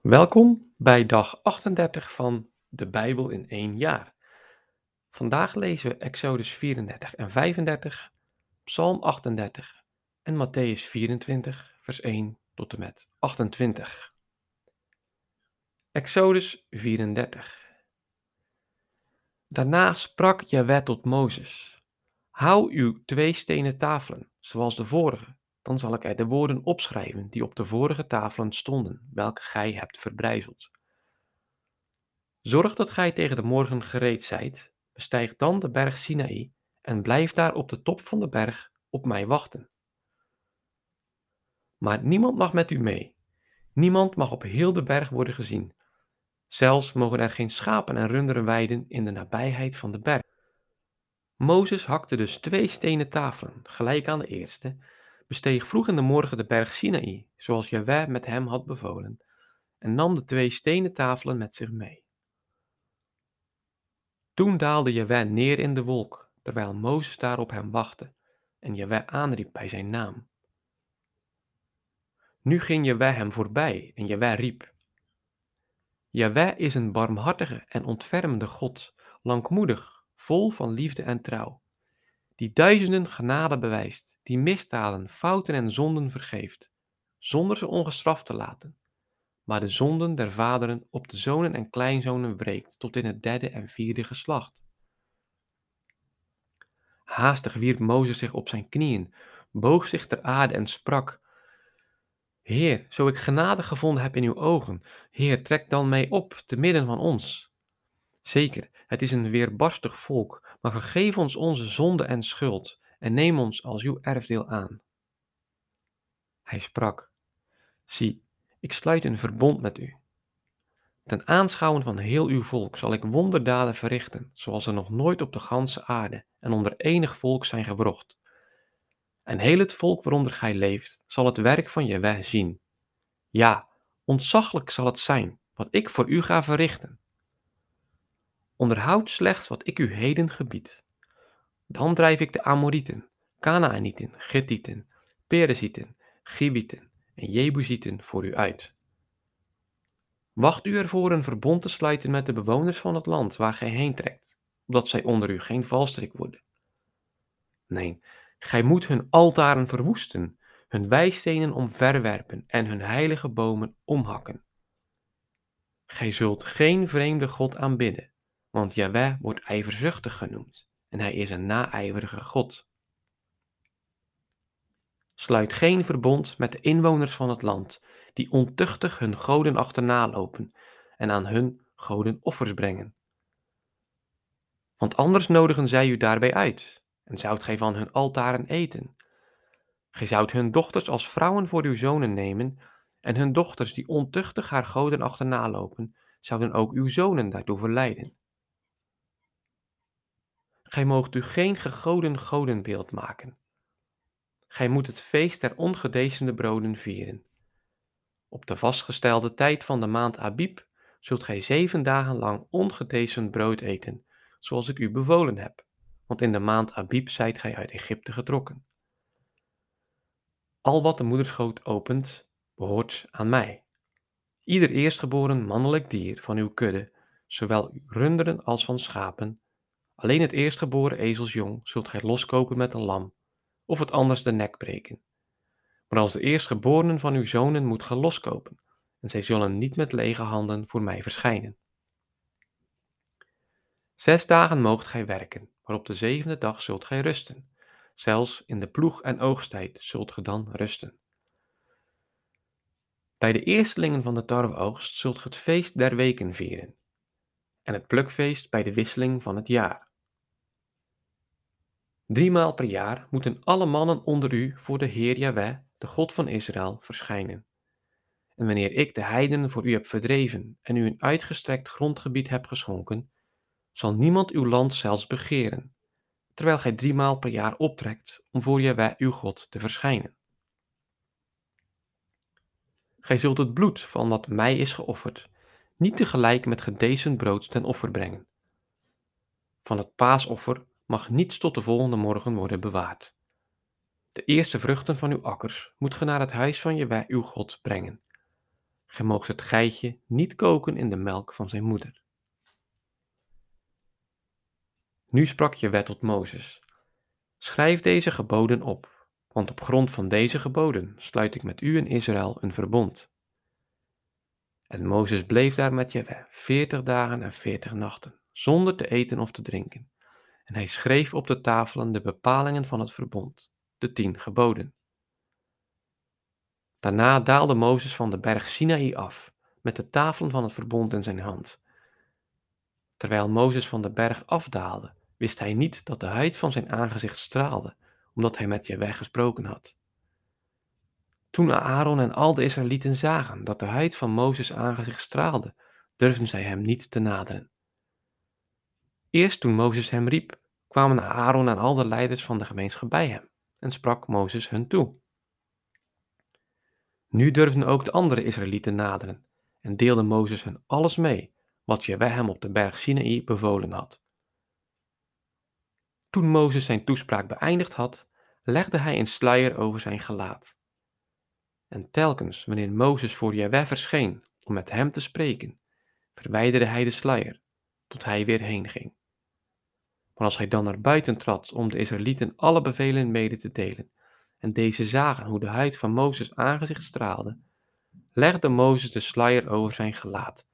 Welkom bij dag 38 van de Bijbel in één jaar. Vandaag lezen we Exodus 34 en 35, Psalm 38 en Matthäus 24, vers 1 tot en met 28. Exodus 34. Daarna sprak Jahweh tot Mozes: Hou uw twee stenen tafelen, zoals de vorige, dan zal ik er de woorden opschrijven die op de vorige tafelen stonden, welke gij hebt verbrijzeld. Zorg dat gij tegen de morgen gereed zijt, bestijg dan de berg Sinaï en blijf daar op de top van de berg op mij wachten. Maar niemand mag met u mee. Niemand mag op heel de berg worden gezien. Zelfs mogen er geen schapen en runderen weiden in de nabijheid van de berg. Mozes hakte dus twee stenen tafelen, gelijk aan de eerste, besteeg vroeg in de morgen de berg Sinaï, zoals Jahweh met hem had bevolen, en nam de twee stenen tafelen met zich mee. Toen daalde Jahweh neer in de wolk, terwijl Mozes daar op hem wachtte, en Jahweh aanriep bij zijn naam. Nu ging Jahweh hem voorbij, en Jahweh riep. Jahweh is een barmhartige en ontfermende God, langmoedig, vol van liefde en trouw die duizenden genade bewijst, die misdaden, fouten en zonden vergeeft, zonder ze ongestraft te laten, maar de zonden der vaderen op de zonen en kleinzonen wreekt tot in het derde en vierde geslacht. Haastig wierp Mozes zich op zijn knieën, boog zich ter aarde en sprak: Heer, zo ik genade gevonden heb in uw ogen, Heer, trek dan mij op te midden van ons. Zeker, het is een weerbarstig volk, maar vergeef ons onze zonde en schuld en neem ons als uw erfdeel aan. Hij sprak: Zie, ik sluit een verbond met u. Ten aanschouwen van heel uw volk zal ik wonderdaden verrichten, zoals er nog nooit op de ganse aarde en onder enig volk zijn gewrocht. En heel het volk waaronder gij leeft, zal het werk van je weg zien. Ja, ontzaglijk zal het zijn, wat ik voor u ga verrichten. Onderhoud slechts wat ik u heden gebied. Dan drijf ik de Amorieten, Canaanieten, Gettieten, Perezieten, Gibieten en Jebusieten voor u uit. Wacht u ervoor een verbond te sluiten met de bewoners van het land waar gij heen trekt, opdat zij onder u geen valstrik worden. Nee, gij moet hun altaren verwoesten, hun wijstenen omverwerpen en hun heilige bomen omhakken. Gij zult geen vreemde God aanbidden, want Jahweh wordt ijverzuchtig genoemd en hij is een naijverige God. Sluit geen verbond met de inwoners van het land, die ontuchtig hun goden achterna lopen en aan hun goden offers brengen. Want anders nodigen zij u daarbij uit, en zoudt gij van hun altaren eten. Gij zoudt hun dochters als vrouwen voor uw zonen nemen, en hun dochters die ontuchtig haar goden achterna lopen, zouden ook uw zonen daartoe verleiden. Gij moogt u geen gegoden godenbeeld maken. Gij moet het feest der ongedecende broden vieren. Op de vastgestelde tijd van de maand Abib zult gij zeven dagen lang ongedecend brood eten, zoals ik u bevolen heb, want in de maand Abib zijt gij uit Egypte getrokken. Al wat de moederschoot opent, behoort aan mij. Ieder eerstgeboren mannelijk dier van uw kudde, zowel runderen als van schapen, Alleen het eerstgeboren ezelsjong zult gij loskopen met een lam, of het anders de nek breken. Maar als de eerstgeborenen van uw zonen moet gij loskopen, en zij zullen niet met lege handen voor mij verschijnen. Zes dagen moogt gij werken, maar op de zevende dag zult gij rusten. Zelfs in de ploeg- en oogsttijd zult ge dan rusten. Bij de eerstelingen van de tarweoogst zult ge het feest der weken vieren, en het plukfeest bij de wisseling van het jaar. Driemaal per jaar moeten alle mannen onder u voor de Heer Jahweh, de God van Israël, verschijnen. En wanneer ik de heidenen voor u heb verdreven en u een uitgestrekt grondgebied heb geschonken, zal niemand uw land zelfs begeren, terwijl gij driemaal per jaar optrekt om voor Jahweh uw God te verschijnen. Gij zult het bloed van wat mij is geofferd, niet tegelijk met gedecent brood ten offer brengen. Van het paasoffer mag niets tot de volgende morgen worden bewaard. De eerste vruchten van uw akkers moet ge naar het huis van Jewe uw God brengen. Gij moogt het geitje niet koken in de melk van zijn moeder. Nu sprak Jewe tot Mozes: Schrijf deze geboden op, want op grond van deze geboden sluit ik met u en Israël een verbond. En Mozes bleef daar met Jewe veertig dagen en veertig nachten, zonder te eten of te drinken. En hij schreef op de tafelen de bepalingen van het verbond, de tien geboden. Daarna daalde Mozes van de berg Sinaï af, met de tafelen van het verbond in zijn hand. Terwijl Mozes van de berg afdaalde, wist hij niet dat de huid van zijn aangezicht straalde, omdat hij met Jehovah gesproken had. Toen Aaron en al de Israëlieten zagen dat de huid van Mozes aangezicht straalde, durfden zij hem niet te naderen. Eerst toen Mozes hem riep, kwamen Aaron en al de leiders van de gemeenschap bij hem en sprak Mozes hun toe. Nu durfden ook de andere Israëlieten naderen en deelde Mozes hun alles mee wat Jehovah hem op de berg Sinaï bevolen had. Toen Mozes zijn toespraak beëindigd had, legde hij een sluier over zijn gelaat. En telkens wanneer Mozes voor Jehovah verscheen om met hem te spreken, verwijderde hij de sluier, tot hij weer heen ging. Maar als hij dan naar buiten trad om de Israëlieten alle bevelen mede te delen, en deze zagen hoe de huid van Mozes aangezicht straalde, legde Mozes de sluier over zijn gelaat,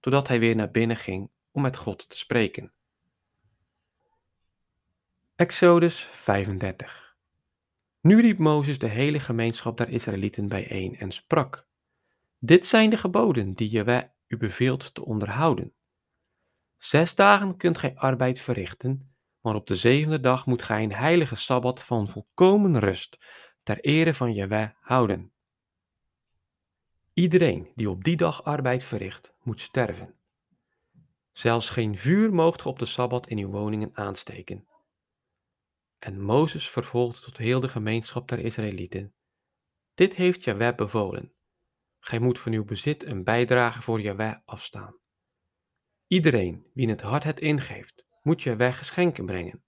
totdat hij weer naar binnen ging om met God te spreken. Exodus 35 Nu riep Mozes de hele gemeenschap der Israëlieten bijeen en sprak: Dit zijn de geboden die Jehovah u beveelt te onderhouden. Zes dagen kunt gij arbeid verrichten, maar op de zevende dag moet gij een heilige sabbat van volkomen rust ter ere van Jehovah houden. Iedereen die op die dag arbeid verricht, moet sterven. Zelfs geen vuur moogt ge op de sabbat in uw woningen aansteken. En Mozes vervolgde tot heel de gemeenschap der Israëlieten. Dit heeft Jahweh bevolen. Gij moet van uw bezit een bijdrage voor Jahweh afstaan. Iedereen wie het hart het ingeeft, moet Jahweh geschenken brengen.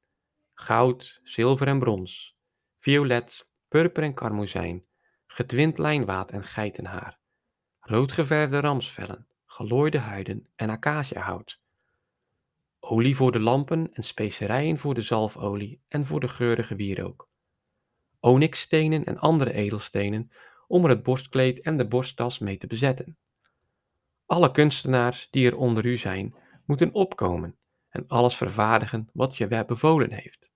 Goud, zilver en brons, violet, purper en karmozijn, getwint lijnwaad en geitenhaar, roodgeverfde ramsvellen, gelooide huiden en acaciahout, olie voor de lampen en specerijen voor de zalfolie en voor de geurige wierook, onyxstenen en andere edelstenen om er het borstkleed en de borsttas mee te bezetten. Alle kunstenaars die er onder u zijn, moeten opkomen en alles vervaardigen wat je bevolen heeft.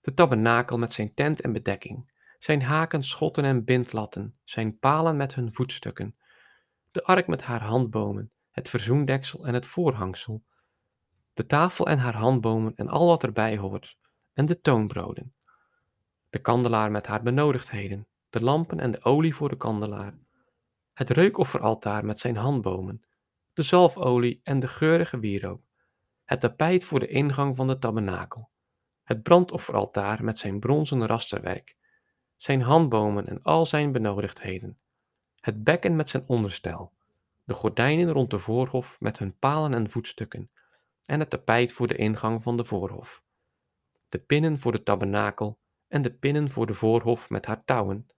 De tabernakel met zijn tent en bedekking, zijn haken, schotten en bindlatten, zijn palen met hun voetstukken, de ark met haar handbomen, het verzoendeksel en het voorhangsel, de tafel en haar handbomen en al wat erbij hoort, en de toonbroden, de kandelaar met haar benodigdheden, de lampen en de olie voor de kandelaar, het reukofferaltaar met zijn handbomen, de zalfolie en de geurige wierook, het tapijt voor de ingang van de tabernakel, het brandofferaltaar met zijn bronzen rasterwerk, zijn handbomen en al zijn benodigdheden, het bekken met zijn onderstel, de gordijnen rond de voorhof met hun palen en voetstukken, en het tapijt voor de ingang van de voorhof, de pinnen voor de tabernakel en de pinnen voor de voorhof met haar touwen,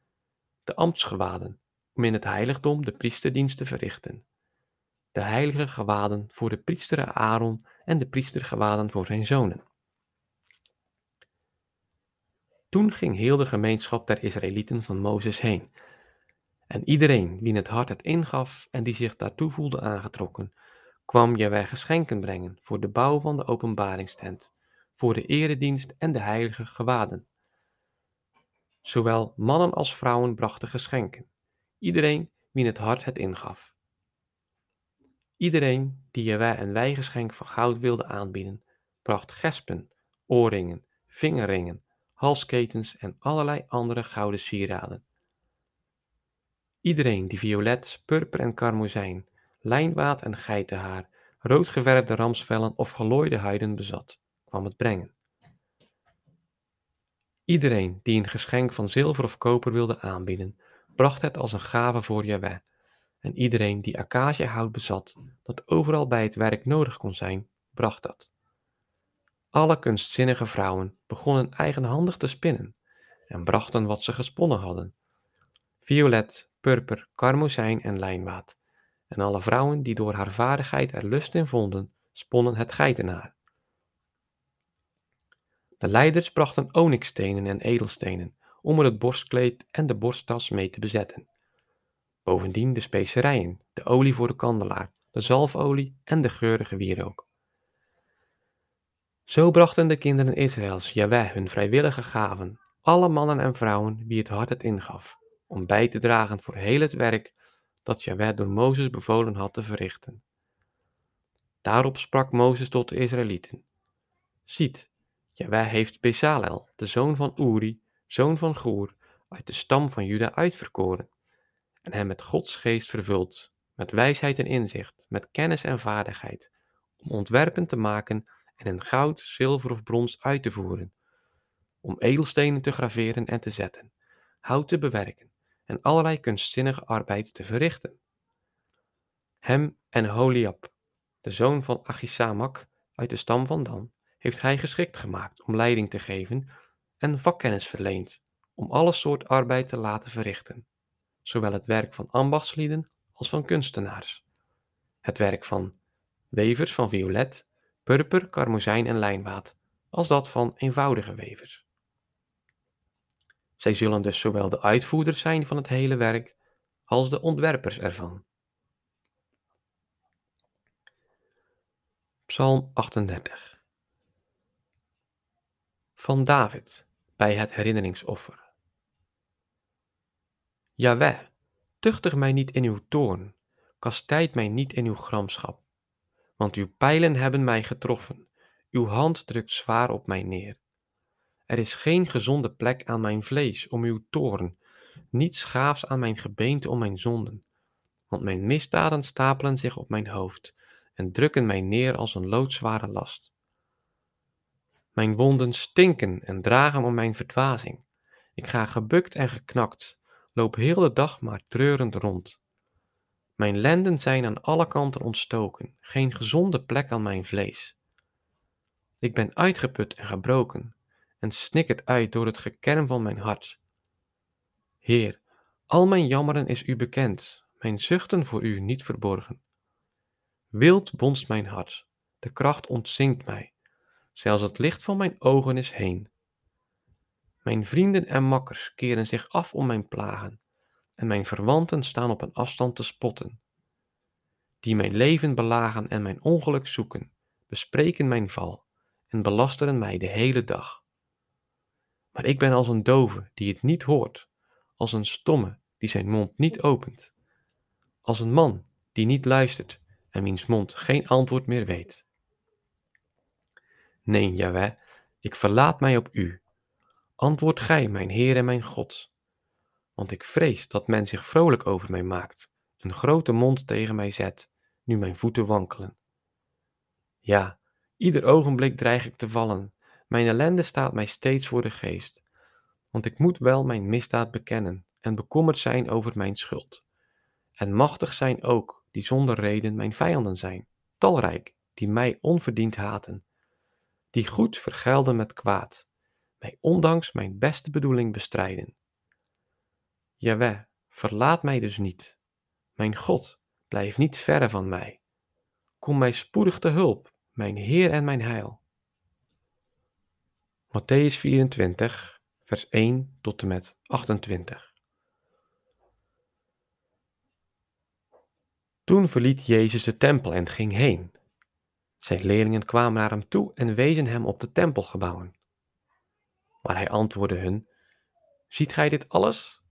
de ambtsgewaden, om in het heiligdom de priesterdienst te verrichten, de heilige gewaden voor de priester Aaron en de priestergewaden voor zijn zonen. Toen ging heel de gemeenschap der Israëlieten van Mozes heen. En iedereen wie het hart het ingaf en die zich daartoe voelde aangetrokken, kwam Jawij geschenken brengen voor de bouw van de openbaringstent, voor de eredienst en de heilige gewaden. Zowel mannen als vrouwen brachten geschenken, iedereen wie het hart het ingaf. Iedereen die Jawij een wijgeschenk van goud wilde aanbieden, bracht gespen, oorringen, vingerringen, halsketens en allerlei andere gouden sieraden. Iedereen die violet, purper en karmozijn, lijnwaad en geitenhaar, roodgeverfde ramsvellen of gelooide huiden bezat, kwam het brengen. Iedereen die een geschenk van zilver of koper wilde aanbieden, bracht het als een gave voor Jahweh. En iedereen die acaciahout bezat, dat overal bij het werk nodig kon zijn, bracht dat. Alle kunstzinnige vrouwen begonnen eigenhandig te spinnen en brachten wat ze gesponnen hadden. Violet, purper, karmozijn en lijnwaad. En alle vrouwen die door haar vaardigheid er lust in vonden, sponnen het geitenaar. De leiders brachten onyxstenen en edelstenen om er het borstkleed en de borsttas mee te bezetten. Bovendien de specerijen, de olie voor de kandelaar, de zalfolie en de geurige wierook. Zo brachten de kinderen Israëls Jaweh hun vrijwillige gaven, alle mannen en vrouwen wie het hart het ingaf, om bij te dragen voor heel het werk dat Jaweh door Mozes bevolen had te verrichten. Daarop sprak Mozes tot de Israëlieten. Ziet, Jaweh heeft Bezalel, de zoon van Uri, zoon van Goer, uit de stam van Juda uitverkoren, en hem met Gods geest vervuld, met wijsheid en inzicht, met kennis en vaardigheid, om ontwerpen te maken en in goud, zilver of brons uit te voeren, om edelstenen te graveren en te zetten, hout te bewerken en allerlei kunstzinnige arbeid te verrichten. Hem en Holiab, de zoon van Achisamak uit de stam van Dan, heeft hij geschikt gemaakt om leiding te geven en vakkennis verleend om alle soort arbeid te laten verrichten, zowel het werk van ambachtslieden als van kunstenaars, het werk van wevers van violet, purper, karmozijn en lijnwaad, als dat van eenvoudige wevers. Zij zullen dus zowel de uitvoerders zijn van het hele werk als de ontwerpers ervan. Psalm 38 Van David bij het herinneringsoffer. Jaweh, tuchtig mij niet in uw toorn, kastijd mij niet in uw gramschap, want uw pijlen hebben mij getroffen, uw hand drukt zwaar op mij neer. Er is geen gezonde plek aan mijn vlees om uw toorn, niets gaafs aan mijn gebeente om mijn zonden, want mijn misdaden stapelen zich op mijn hoofd en drukken mij neer als een loodzware last. Mijn wonden stinken en dragen om mijn verdwazing. Ik ga gebukt en geknakt, loop heel de dag maar treurend rond. Mijn lenden zijn aan alle kanten ontstoken, geen gezonde plek aan mijn vlees. Ik ben uitgeput en gebroken, en snik het uit door het gekerm van mijn hart. Heer, al mijn jammeren is u bekend, mijn zuchten voor u niet verborgen. Wild bonst mijn hart, de kracht ontzinkt mij, zelfs het licht van mijn ogen is heen. Mijn vrienden en makkers keren zich af om mijn plagen, en mijn verwanten staan op een afstand te spotten. Die mijn leven belagen en mijn ongeluk zoeken, bespreken mijn val en belasteren mij de hele dag. Maar ik ben als een dove die het niet hoort, als een stomme die zijn mond niet opent, als een man die niet luistert en wiens mond geen antwoord meer weet. Nee, Jaweh, ik verlaat mij op u. Antwoord gij, mijn Heer en mijn God. Want ik vrees dat men zich vrolijk over mij maakt, een grote mond tegen mij zet, nu mijn voeten wankelen. Ja, ieder ogenblik dreig ik te vallen, mijn ellende staat mij steeds voor de geest, want ik moet wel mijn misdaad bekennen en bekommerd zijn over mijn schuld. En machtig zijn ook, die zonder reden mijn vijanden zijn, talrijk, die mij onverdiend haten die goed vergelden met kwaad, mij ondanks mijn beste bedoeling bestrijden. Jaweh, verlaat mij dus niet. Mijn God, blijf niet verre van mij. Kom mij spoedig te hulp, mijn Heer en mijn Heil. Matthäus 24, vers 1 tot en met 28. Toen verliet Jezus de tempel en ging heen zijn leerlingen kwamen naar hem toe en wezen hem op de tempelgebouwen. Maar hij antwoordde hun: Ziet gij dit alles?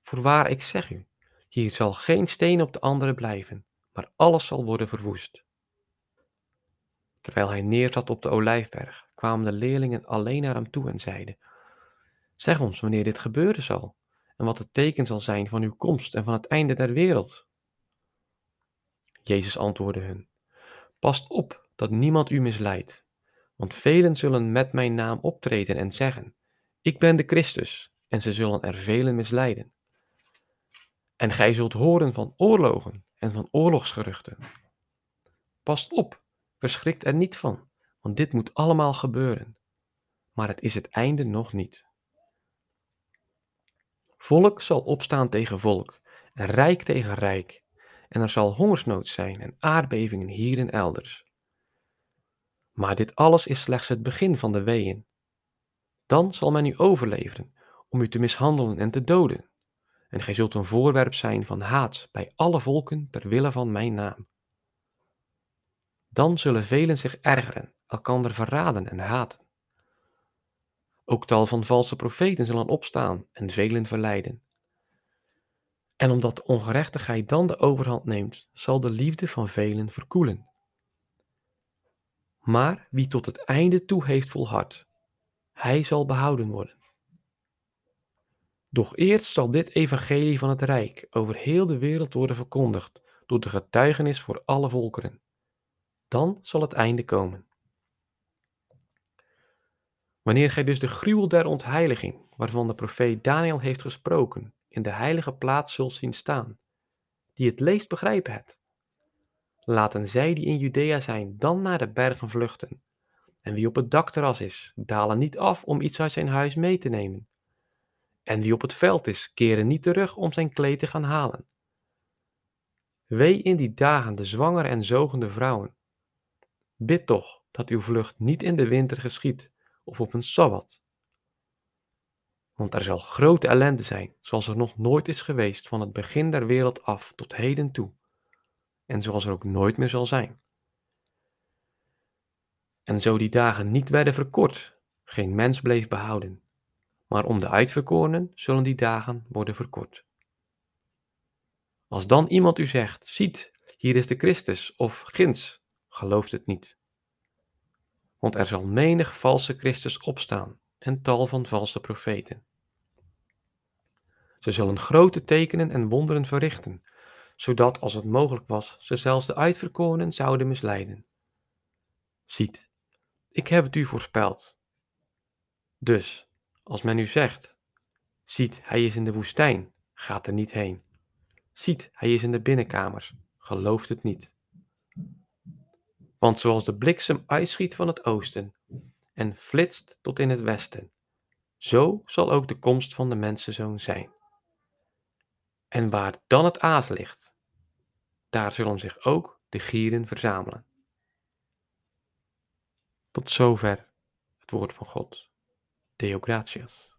Voorwaar, ik zeg u: hier zal geen steen op de andere blijven, maar alles zal worden verwoest. Terwijl hij neerzat op de olijfberg, kwamen de leerlingen alleen naar hem toe en zeiden: Zeg ons wanneer dit gebeuren zal, en wat het teken zal zijn van uw komst en van het einde der wereld. Jezus antwoordde hun: Past op dat niemand u misleidt, want velen zullen met mijn naam optreden en zeggen: Ik ben de Christus, en ze zullen er velen misleiden. En gij zult horen van oorlogen en van oorlogsgeruchten. Past op, verschrikt er niet van, want dit moet allemaal gebeuren. Maar het is het einde nog niet. Volk zal opstaan tegen volk en rijk tegen rijk, en er zal hongersnood zijn en aardbevingen hier en elders. Maar dit alles is slechts het begin van de weeën. Dan zal men u overleveren om u te mishandelen en te doden, en gij zult een voorwerp zijn van haat bij alle volken ter wille van mijn naam. Dan zullen velen zich ergeren, elkander verraden en haten. Ook tal van valse profeten zullen opstaan en velen verleiden. En omdat ongerechtigheid dan de overhand neemt, zal de liefde van velen verkoelen. Maar wie tot het einde toe heeft volhard, hij zal behouden worden. Doch eerst zal dit evangelie van het Rijk over heel de wereld worden verkondigd, door de getuigenis voor alle volkeren. Dan zal het einde komen. Wanneer gij dus de gruwel der ontheiliging, waarvan de profeet Daniel heeft gesproken, in de heilige plaats zult zien staan, die het leest begrijpen het. Laten zij die in Judea zijn dan naar de bergen vluchten, en wie op het dakterras is, dalen niet af om iets uit zijn huis mee te nemen. En wie op het veld is, keren niet terug om zijn kleed te gaan halen. Wee in die dagen de zwangere en zogende vrouwen. Bid toch dat uw vlucht niet in de winter geschiet of op een sabbat. Want er zal grote ellende zijn, zoals er nog nooit is geweest van het begin der wereld af tot heden toe, en zoals er ook nooit meer zal zijn. En zo die dagen niet werden verkort, geen mens bleef behouden, maar om de uitverkorenen zullen die dagen worden verkort. Als dan iemand u zegt, ziet, hier is de Christus, of ginds, gelooft het niet. Want er zal menig valse Christus opstaan en tal van valse profeten. Ze zullen grote tekenen en wonderen verrichten, zodat, als het mogelijk was, ze zelfs de uitverkorenen zouden misleiden. Ziet, ik heb het u voorspeld. Dus, als men u zegt, ziet, hij is in de woestijn, gaat er niet heen. Ziet, hij is in de binnenkamers, gelooft het niet. Want zoals de bliksem uitschiet van het oosten en flitst tot in het westen, zo zal ook de komst van de mensenzoon zijn. En waar dan het aas ligt, daar zullen zich ook de gieren verzamelen. Tot zover het woord van God. Deo gratias.